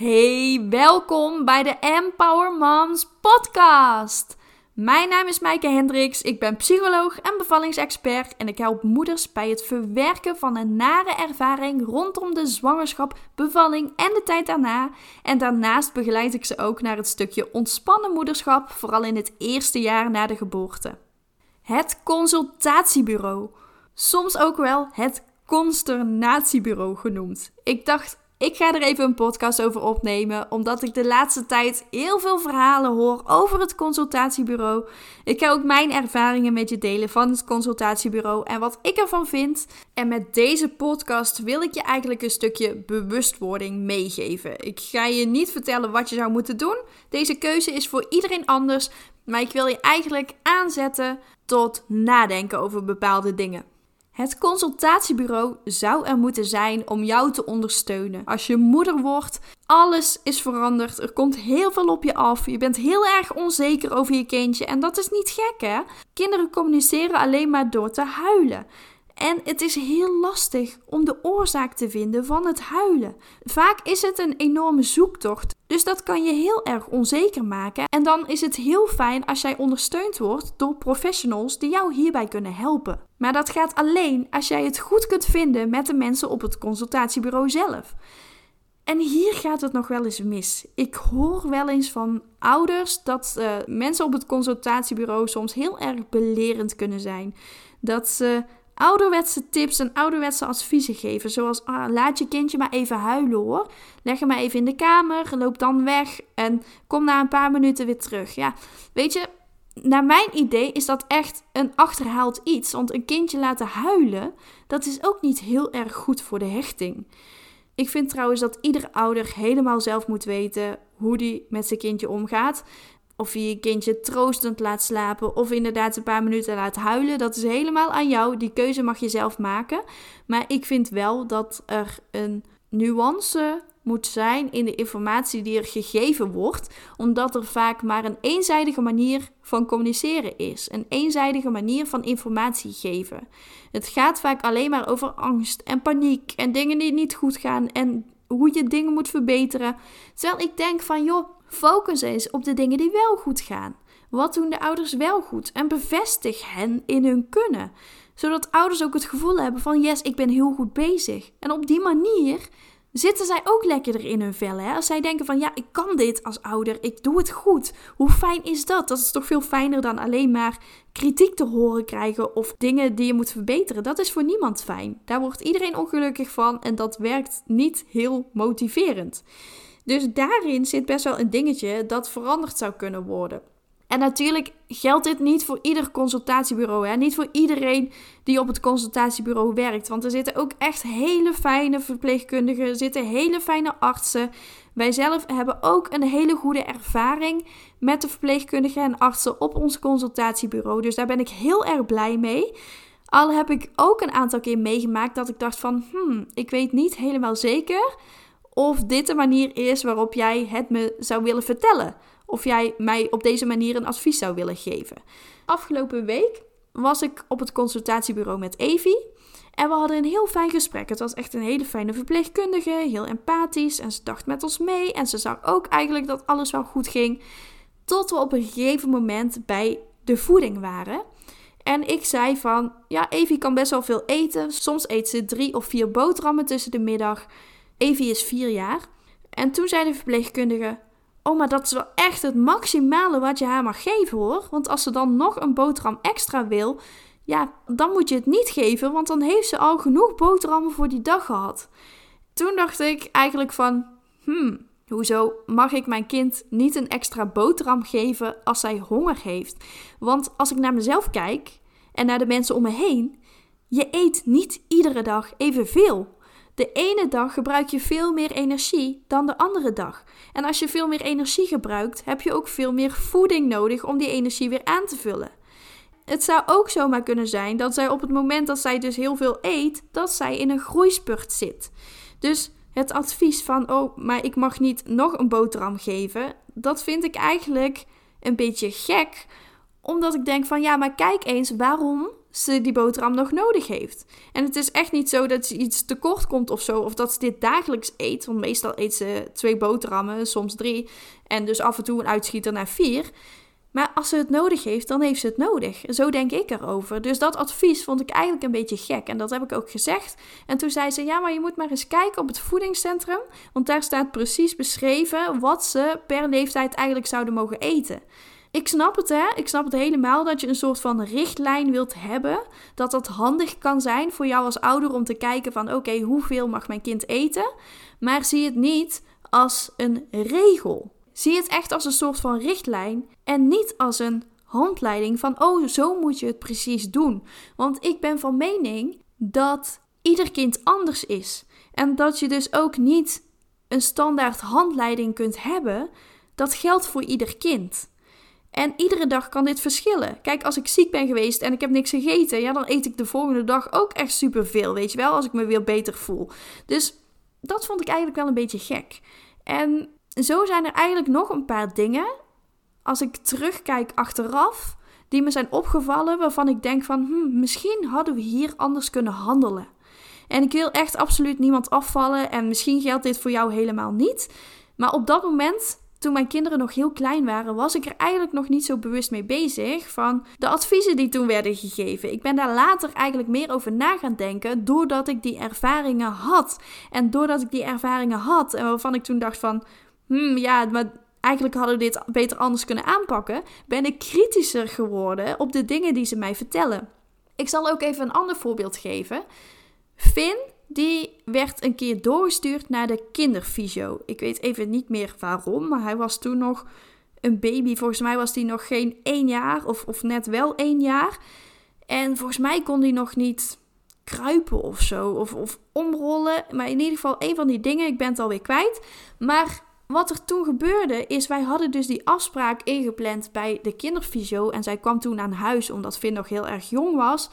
Hey, welkom bij de Empower Moms podcast. Mijn naam is Maaike Hendricks, ik ben psycholoog en bevallingsexpert en ik help moeders bij het verwerken van een nare ervaring rondom de zwangerschap, bevalling en de tijd daarna. En daarnaast begeleid ik ze ook naar het stukje ontspannen moederschap, vooral in het eerste jaar na de geboorte. Het consultatiebureau, soms ook wel het consternatiebureau genoemd. Ik dacht, ik ga er even een podcast over opnemen, omdat ik de laatste tijd heel veel verhalen hoor over het consultatiebureau. Ik ga ook mijn ervaringen met je delen van het consultatiebureau en wat ik ervan vind. En met deze podcast wil ik je eigenlijk een stukje bewustwording meegeven. Ik ga je niet vertellen wat je zou moeten doen. Deze keuze is voor iedereen anders, maar ik wil je eigenlijk aanzetten tot nadenken over bepaalde dingen. Het consultatiebureau zou er moeten zijn om jou te ondersteunen. Als je moeder wordt, alles is veranderd. Er komt heel veel op je af. Je bent heel erg onzeker over je kindje. En dat is niet gek, hè? Kinderen communiceren alleen maar door te huilen. En het is heel lastig om de oorzaak te vinden van het huilen. Vaak is het een enorme zoektocht, dus dat kan je heel erg onzeker maken. En dan is het heel fijn als jij ondersteund wordt door professionals die jou hierbij kunnen helpen. Maar dat gaat alleen als jij het goed kunt vinden met de mensen op het consultatiebureau zelf. En hier gaat het nog wel eens mis. Ik hoor wel eens van ouders dat uh, mensen op het consultatiebureau soms heel erg belerend kunnen zijn. Dat ze ouderwetse tips en ouderwetse adviezen geven. Zoals ah, laat je kindje maar even huilen hoor. Leg hem maar even in de kamer, loop dan weg en kom na een paar minuten weer terug. Ja, weet je, naar mijn idee is dat echt een achterhaald iets. Want een kindje laten huilen, dat is ook niet heel erg goed voor de hechting. Ik vind trouwens dat iedere ouder helemaal zelf moet weten hoe die met zijn kindje omgaat. Of je je kindje troostend laat slapen of inderdaad een paar minuten laat huilen. Dat is helemaal aan jou. Die keuze mag je zelf maken. Maar ik vind wel dat er een nuance moet zijn in de informatie die er gegeven wordt, omdat er vaak maar een eenzijdige manier van communiceren is, een eenzijdige manier van informatie geven. Het gaat vaak alleen maar over angst en paniek en dingen die niet goed gaan en hoe je dingen moet verbeteren. Terwijl ik denk van joh, focus eens op de dingen die wel goed gaan. Wat doen de ouders wel goed en bevestig hen in hun kunnen zodat ouders ook het gevoel hebben van yes, ik ben heel goed bezig. En op die manier zitten zij ook lekkerder in hun vel. Hè? Als zij denken van ja, ik kan dit als ouder, ik doe het goed. Hoe fijn is dat? Dat is toch veel fijner dan alleen maar kritiek te horen krijgen of dingen die je moet verbeteren. Dat is voor niemand fijn. Daar wordt iedereen ongelukkig van en dat werkt niet heel motiverend. Dus daarin zit best wel een dingetje dat veranderd zou kunnen worden. En natuurlijk geldt dit niet voor ieder consultatiebureau. Hè? Niet voor iedereen die op het consultatiebureau werkt. Want er zitten ook echt hele fijne verpleegkundigen, er zitten hele fijne artsen. Wij zelf hebben ook een hele goede ervaring met de verpleegkundigen en artsen op ons consultatiebureau. Dus daar ben ik heel erg blij mee. Al heb ik ook een aantal keer meegemaakt dat ik dacht van, hmm, ik weet niet helemaal zeker of dit de manier is waarop jij het me zou willen vertellen of jij mij op deze manier een advies zou willen geven. Afgelopen week was ik op het consultatiebureau met Evie. En we hadden een heel fijn gesprek. Het was echt een hele fijne verpleegkundige, heel empathisch. En ze dacht met ons mee. En ze zag ook eigenlijk dat alles wel goed ging. Tot we op een gegeven moment bij de voeding waren. En ik zei van, ja, Evie kan best wel veel eten. Soms eet ze drie of vier boterhammen tussen de middag. Evie is vier jaar. En toen zei de verpleegkundige, Oh, maar dat is wel echt het maximale wat je haar mag geven hoor. Want als ze dan nog een boterham extra wil, ja, dan moet je het niet geven, want dan heeft ze al genoeg boterhammen voor die dag gehad. Toen dacht ik eigenlijk van, hmm, hoezo mag ik mijn kind niet een extra boterham geven als zij honger heeft? Want als ik naar mezelf kijk en naar de mensen om me heen, je eet niet iedere dag evenveel. De ene dag gebruik je veel meer energie dan de andere dag. En als je veel meer energie gebruikt, heb je ook veel meer voeding nodig om die energie weer aan te vullen. Het zou ook zomaar kunnen zijn dat zij op het moment dat zij dus heel veel eet, dat zij in een groeispurt zit. Dus het advies van, oh, maar ik mag niet nog een boterham geven, dat vind ik eigenlijk een beetje gek. Omdat ik denk van, ja, maar kijk eens, waarom ze die boterham nog nodig heeft. En het is echt niet zo dat ze iets tekort komt of zo, of dat ze dit dagelijks eet. Want meestal eet ze twee boterhammen, soms drie. En dus af en toe een uitschieter naar vier. Maar als ze het nodig heeft, dan heeft ze het nodig. Zo denk ik erover. Dus dat advies vond ik eigenlijk een beetje gek. En dat heb ik ook gezegd. En toen zei ze: Ja, maar je moet maar eens kijken op het voedingscentrum. Want daar staat precies beschreven wat ze per leeftijd eigenlijk zouden mogen eten. Ik snap het, hè? Ik snap het helemaal dat je een soort van richtlijn wilt hebben. Dat dat handig kan zijn voor jou als ouder om te kijken van oké, hoeveel mag mijn kind eten? Maar zie het niet als een regel. Zie het echt als een soort van richtlijn en niet als een handleiding van oh, zo moet je het precies doen. Want ik ben van mening dat ieder kind anders is. En dat je dus ook niet een standaard handleiding kunt hebben. Dat geldt voor ieder kind. En iedere dag kan dit verschillen. Kijk, als ik ziek ben geweest en ik heb niks gegeten, ja, dan eet ik de volgende dag ook echt superveel, weet je wel, als ik me weer beter voel. Dus dat vond ik eigenlijk wel een beetje gek. En zo zijn er eigenlijk nog een paar dingen, als ik terugkijk achteraf, die me zijn opgevallen, waarvan ik denk van, hm, misschien hadden we hier anders kunnen handelen. En ik wil echt absoluut niemand afvallen en misschien geldt dit voor jou helemaal niet. Maar op dat moment toen mijn kinderen nog heel klein waren, was ik er eigenlijk nog niet zo bewust mee bezig van de adviezen die toen werden gegeven. Ik ben daar later eigenlijk meer over na gaan denken doordat ik die ervaringen had. En doordat ik die ervaringen had en waarvan ik toen dacht van, hmm, ja, maar eigenlijk hadden we dit beter anders kunnen aanpakken, ben ik kritischer geworden op de dingen die ze mij vertellen. Ik zal ook even een ander voorbeeld geven. Finn die werd een keer doorgestuurd naar de kinderfysio. Ik weet even niet meer waarom, maar hij was toen nog een baby. Volgens mij was hij nog geen één jaar of, of net wel één jaar. En volgens mij kon hij nog niet kruipen of zo, of, of omrollen. Maar in ieder geval een van die dingen, ik ben het alweer kwijt. Maar wat er toen gebeurde is, wij hadden dus die afspraak ingepland bij de kinderfysio. En zij kwam toen aan huis omdat Finn nog heel erg jong was.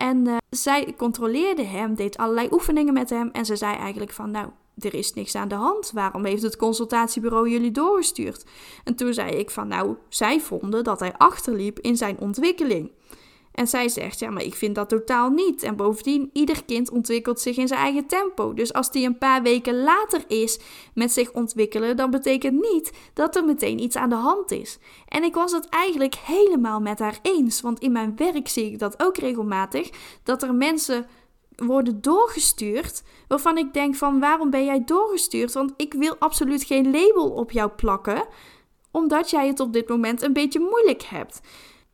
En uh, zij controleerde hem, deed allerlei oefeningen met hem. En ze zei eigenlijk van, nou, er is niks aan de hand. Waarom heeft het consultatiebureau jullie doorgestuurd? En toen zei ik van, nou, zij vonden dat hij achterliep in zijn ontwikkeling. En zij zegt, ja, maar ik vind dat totaal niet. En bovendien, ieder kind ontwikkelt zich in zijn eigen tempo. Dus als die een paar weken later is met zich ontwikkelen, dan betekent niet dat er meteen iets aan de hand is. En ik was het eigenlijk helemaal met haar eens. Want in mijn werk zie ik dat ook regelmatig, dat er mensen worden doorgestuurd waarvan ik denk van waarom ben jij doorgestuurd? Want ik wil absoluut geen label op jou plakken, omdat jij het op dit moment een beetje moeilijk hebt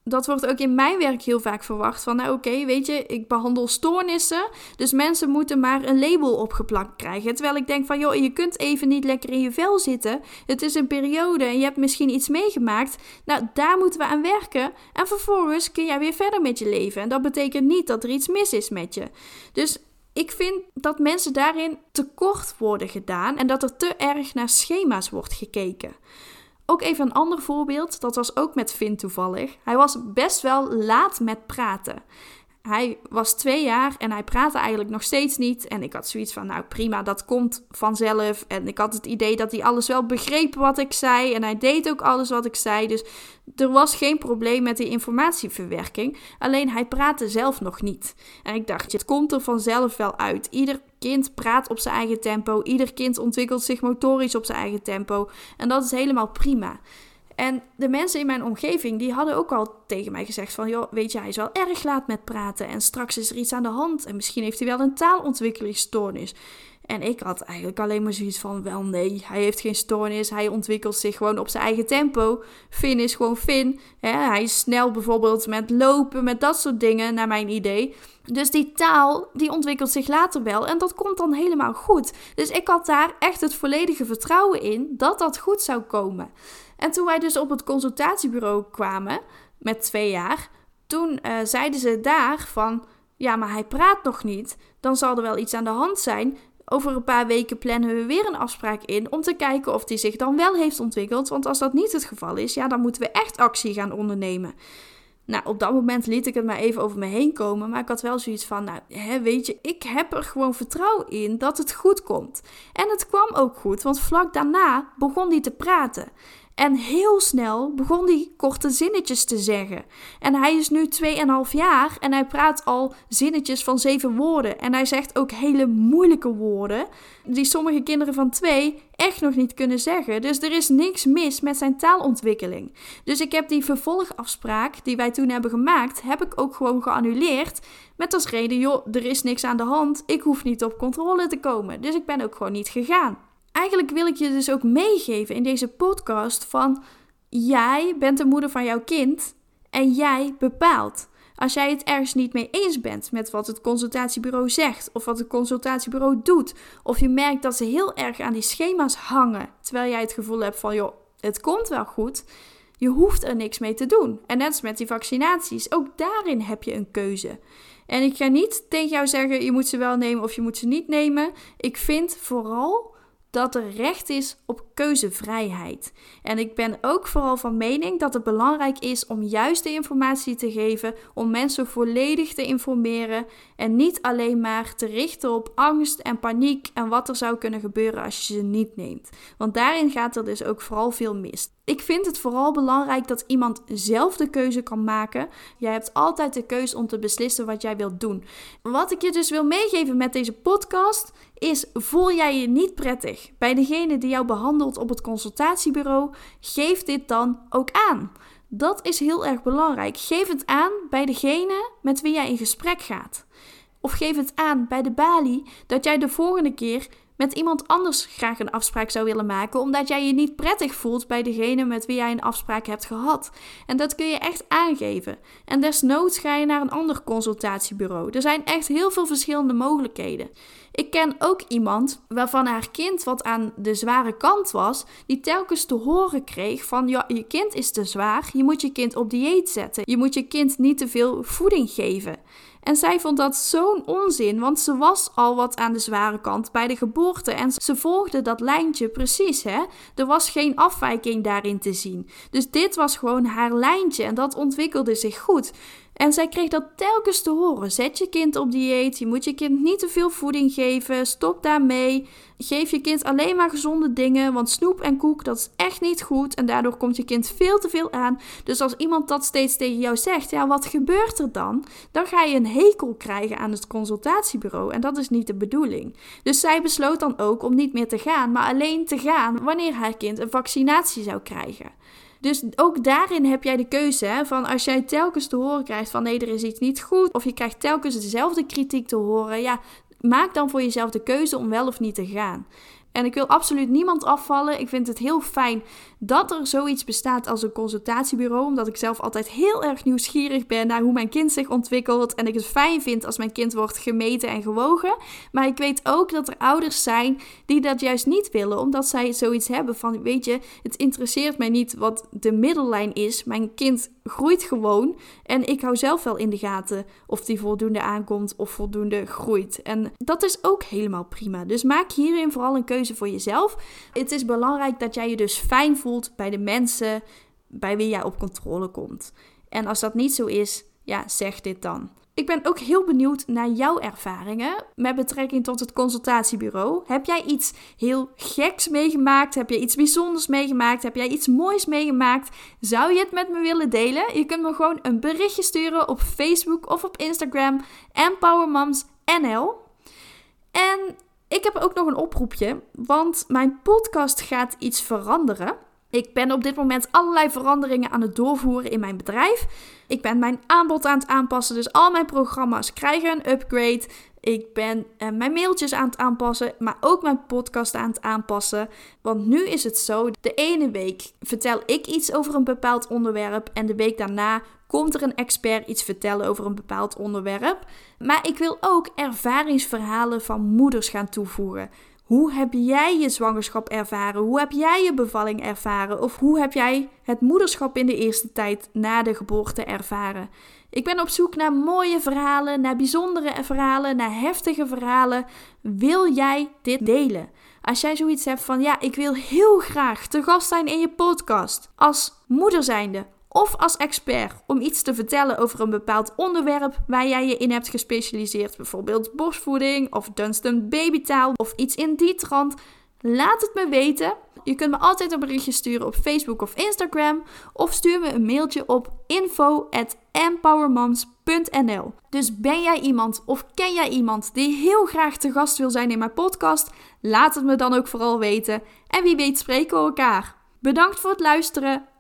dat wordt ook in mijn werk heel vaak verwacht. Van nou oké, weet je, ik behandel stoornissen. Dus mensen moeten maar een label opgeplakt krijgen. Terwijl ik denk van joh, je kunt even niet lekker in je vel zitten. Het is een periode en je hebt misschien iets meegemaakt. Nou, daar moeten we aan werken. En vervolgens kun jij weer verder met je leven. En dat betekent niet dat er iets mis is met je. Dus ik vind dat mensen daarin tekort worden gedaan en dat er te erg naar schema's wordt gekeken. Ook even een ander voorbeeld, dat was ook met Finn toevallig. Hij was best wel laat met praten. Hij was twee jaar en hij praatte eigenlijk nog steeds niet. En ik had zoiets van, nou prima, dat komt vanzelf. En ik had het idee dat hij alles wel begreep wat ik zei. En hij deed ook alles wat ik zei. Dus er was geen probleem met die informatieverwerking. Alleen hij praatte zelf nog niet. En ik dacht, het komt er vanzelf wel uit. Ieder kind praat op zijn eigen tempo. Ieder kind ontwikkelt zich motorisch op zijn eigen tempo. En dat is helemaal prima. En de mensen in mijn omgeving, die hadden ook al tegen mij gezegd van... joh, weet je, hij is wel erg laat met praten en straks is er iets aan de hand... en misschien heeft hij wel een taalontwikkelingsstoornis. En ik had eigenlijk alleen maar zoiets van, wel nee, hij heeft geen stoornis. Hij ontwikkelt zich gewoon op zijn eigen tempo. Finn is gewoon Finn. Hij is snel bijvoorbeeld met lopen, met dat soort dingen, naar mijn idee. Dus die taal, die ontwikkelt zich later wel. En dat komt dan helemaal goed. Dus ik had daar echt het volledige vertrouwen in dat dat goed zou komen. En toen wij dus op het consultatiebureau kwamen, met twee jaar, toen uh, zeiden ze daar van, ja, maar hij praat nog niet. Dan zal er wel iets aan de hand zijn. Over een paar weken plannen we weer een afspraak in om te kijken of die zich dan wel heeft ontwikkeld. Want als dat niet het geval is, ja, dan moeten we echt actie gaan ondernemen. Nou, op dat moment liet ik het maar even over me heen komen. Maar ik had wel zoiets van, nou, hè, weet je, ik heb er gewoon vertrouwen in dat het goed komt. En het kwam ook goed, want vlak daarna begon hij te praten. En heel snel begon hij korte zinnetjes te zeggen. En hij is nu 2,5 jaar en hij praat al zinnetjes van zeven woorden. En hij zegt ook hele moeilijke woorden, die sommige kinderen van twee echt nog niet kunnen zeggen. Dus er is niks mis met zijn taalontwikkeling. Dus ik heb die vervolgafspraak die wij toen hebben gemaakt, heb ik ook gewoon geannuleerd. Met als reden, joh, er is niks aan de hand. Ik hoef niet op controle te komen. Dus ik ben ook gewoon niet gegaan eigenlijk wil ik je dus ook meegeven in deze podcast van jij bent de moeder van jouw kind en jij bepaalt. Als jij het ergens niet mee eens bent met wat het consultatiebureau zegt of wat het consultatiebureau doet, of je merkt dat ze heel erg aan die schema's hangen, terwijl jij het gevoel hebt van joh, het komt wel goed, je hoeft er niks mee te doen. En net als met die vaccinaties, ook daarin heb je een keuze. En ik ga niet tegen jou zeggen je moet ze wel nemen of je moet ze niet nemen. Ik vind vooral dat er recht is op keuzevrijheid. En ik ben ook vooral van mening dat het belangrijk is om juist de informatie te geven, om mensen volledig te informeren en niet alleen maar te richten op angst en paniek en wat er zou kunnen gebeuren als je ze niet neemt. Want daarin gaat er dus ook vooral veel mis. Ik vind het vooral belangrijk dat iemand zelf de keuze kan maken. Jij hebt altijd de keuze om te beslissen wat jij wilt doen. Wat ik je dus wil meegeven met deze podcast is: voel jij je niet prettig bij degene die jou behandelt op het consultatiebureau? Geef dit dan ook aan. Dat is heel erg belangrijk. Geef het aan bij degene met wie jij in gesprek gaat. Of geef het aan bij de balie dat jij de volgende keer met iemand anders graag een afspraak zou willen maken, omdat jij je niet prettig voelt bij degene met wie jij een afspraak hebt gehad. En dat kun je echt aangeven. En desnoods ga je naar een ander consultatiebureau. Er zijn echt heel veel verschillende mogelijkheden. Ik ken ook iemand waarvan haar kind wat aan de zware kant was, die telkens te horen kreeg van ja, je kind is te zwaar, je moet je kind op dieet zetten. Je moet je kind niet te veel voeding geven. En zij vond dat zo'n onzin, want ze was al wat aan de zware kant bij de geboorte en ze volgde dat lijntje precies, hè? Er was geen afwijking daarin te zien. Dus dit was gewoon haar lijntje en dat ontwikkelde zich goed. En zij kreeg dat telkens te horen. Zet je kind op dieet. Je moet je kind niet te veel voeding geven. Stop daarmee. Geef je kind alleen maar gezonde dingen. Want snoep en koek, dat is echt niet goed. En daardoor komt je kind veel te veel aan. Dus als iemand dat steeds tegen jou zegt, ja, wat gebeurt er dan? Dan ga je een hekel krijgen aan het consultatiebureau. En dat is niet de bedoeling. Dus zij besloot dan ook om niet meer te gaan, maar alleen te gaan wanneer haar kind een vaccinatie zou krijgen. Dus ook daarin heb jij de keuze hè, van als jij telkens te horen krijgt van nee, er is iets niet goed, of je krijgt telkens dezelfde kritiek te horen, ja, maak dan voor jezelf de keuze om wel of niet te gaan. En ik wil absoluut niemand afvallen. Ik vind het heel fijn dat er zoiets bestaat als een consultatiebureau. Omdat ik zelf altijd heel erg nieuwsgierig ben naar hoe mijn kind zich ontwikkelt. En ik het fijn vind als mijn kind wordt gemeten en gewogen. Maar ik weet ook dat er ouders zijn die dat juist niet willen. Omdat zij zoiets hebben van: weet je, het interesseert mij niet wat de middellijn is. Mijn kind groeit gewoon. En ik hou zelf wel in de gaten of die voldoende aankomt of voldoende groeit. En dat is ook helemaal prima. Dus maak hierin vooral een keuze voor jezelf. Het is belangrijk dat jij je dus fijn voelt bij de mensen bij wie jij op controle komt. En als dat niet zo is, ja, zeg dit dan. Ik ben ook heel benieuwd naar jouw ervaringen met betrekking tot het consultatiebureau. Heb jij iets heel geks meegemaakt? Heb jij iets bijzonders meegemaakt? Heb jij iets moois meegemaakt? Zou je het met me willen delen? Je kunt me gewoon een berichtje sturen op Facebook of op Instagram EmpowerMomsNL. En ik heb ook nog een oproepje, want mijn podcast gaat iets veranderen. Ik ben op dit moment allerlei veranderingen aan het doorvoeren in mijn bedrijf. Ik ben mijn aanbod aan het aanpassen, dus al mijn programma's krijgen een upgrade. Ik ben uh, mijn mailtjes aan het aanpassen, maar ook mijn podcast aan het aanpassen. Want nu is het zo: de ene week vertel ik iets over een bepaald onderwerp en de week daarna komt er een expert iets vertellen over een bepaald onderwerp. Maar ik wil ook ervaringsverhalen van moeders gaan toevoegen. Hoe heb jij je zwangerschap ervaren? Hoe heb jij je bevalling ervaren? Of hoe heb jij het moederschap in de eerste tijd na de geboorte ervaren? Ik ben op zoek naar mooie verhalen, naar bijzondere verhalen, naar heftige verhalen. Wil jij dit delen? Als jij zoiets hebt van ja, ik wil heel graag te gast zijn in je podcast als moeder zijnde of als expert om iets te vertellen over een bepaald onderwerp waar jij je in hebt gespecialiseerd, bijvoorbeeld borstvoeding of Dunstan babytaal of iets in die trant. Laat het me weten. Je kunt me altijd een berichtje sturen op Facebook of Instagram of stuur me een mailtje op info@empowermoms.nl. Dus ben jij iemand of ken jij iemand die heel graag te gast wil zijn in mijn podcast? Laat het me dan ook vooral weten en wie weet spreken we elkaar. Bedankt voor het luisteren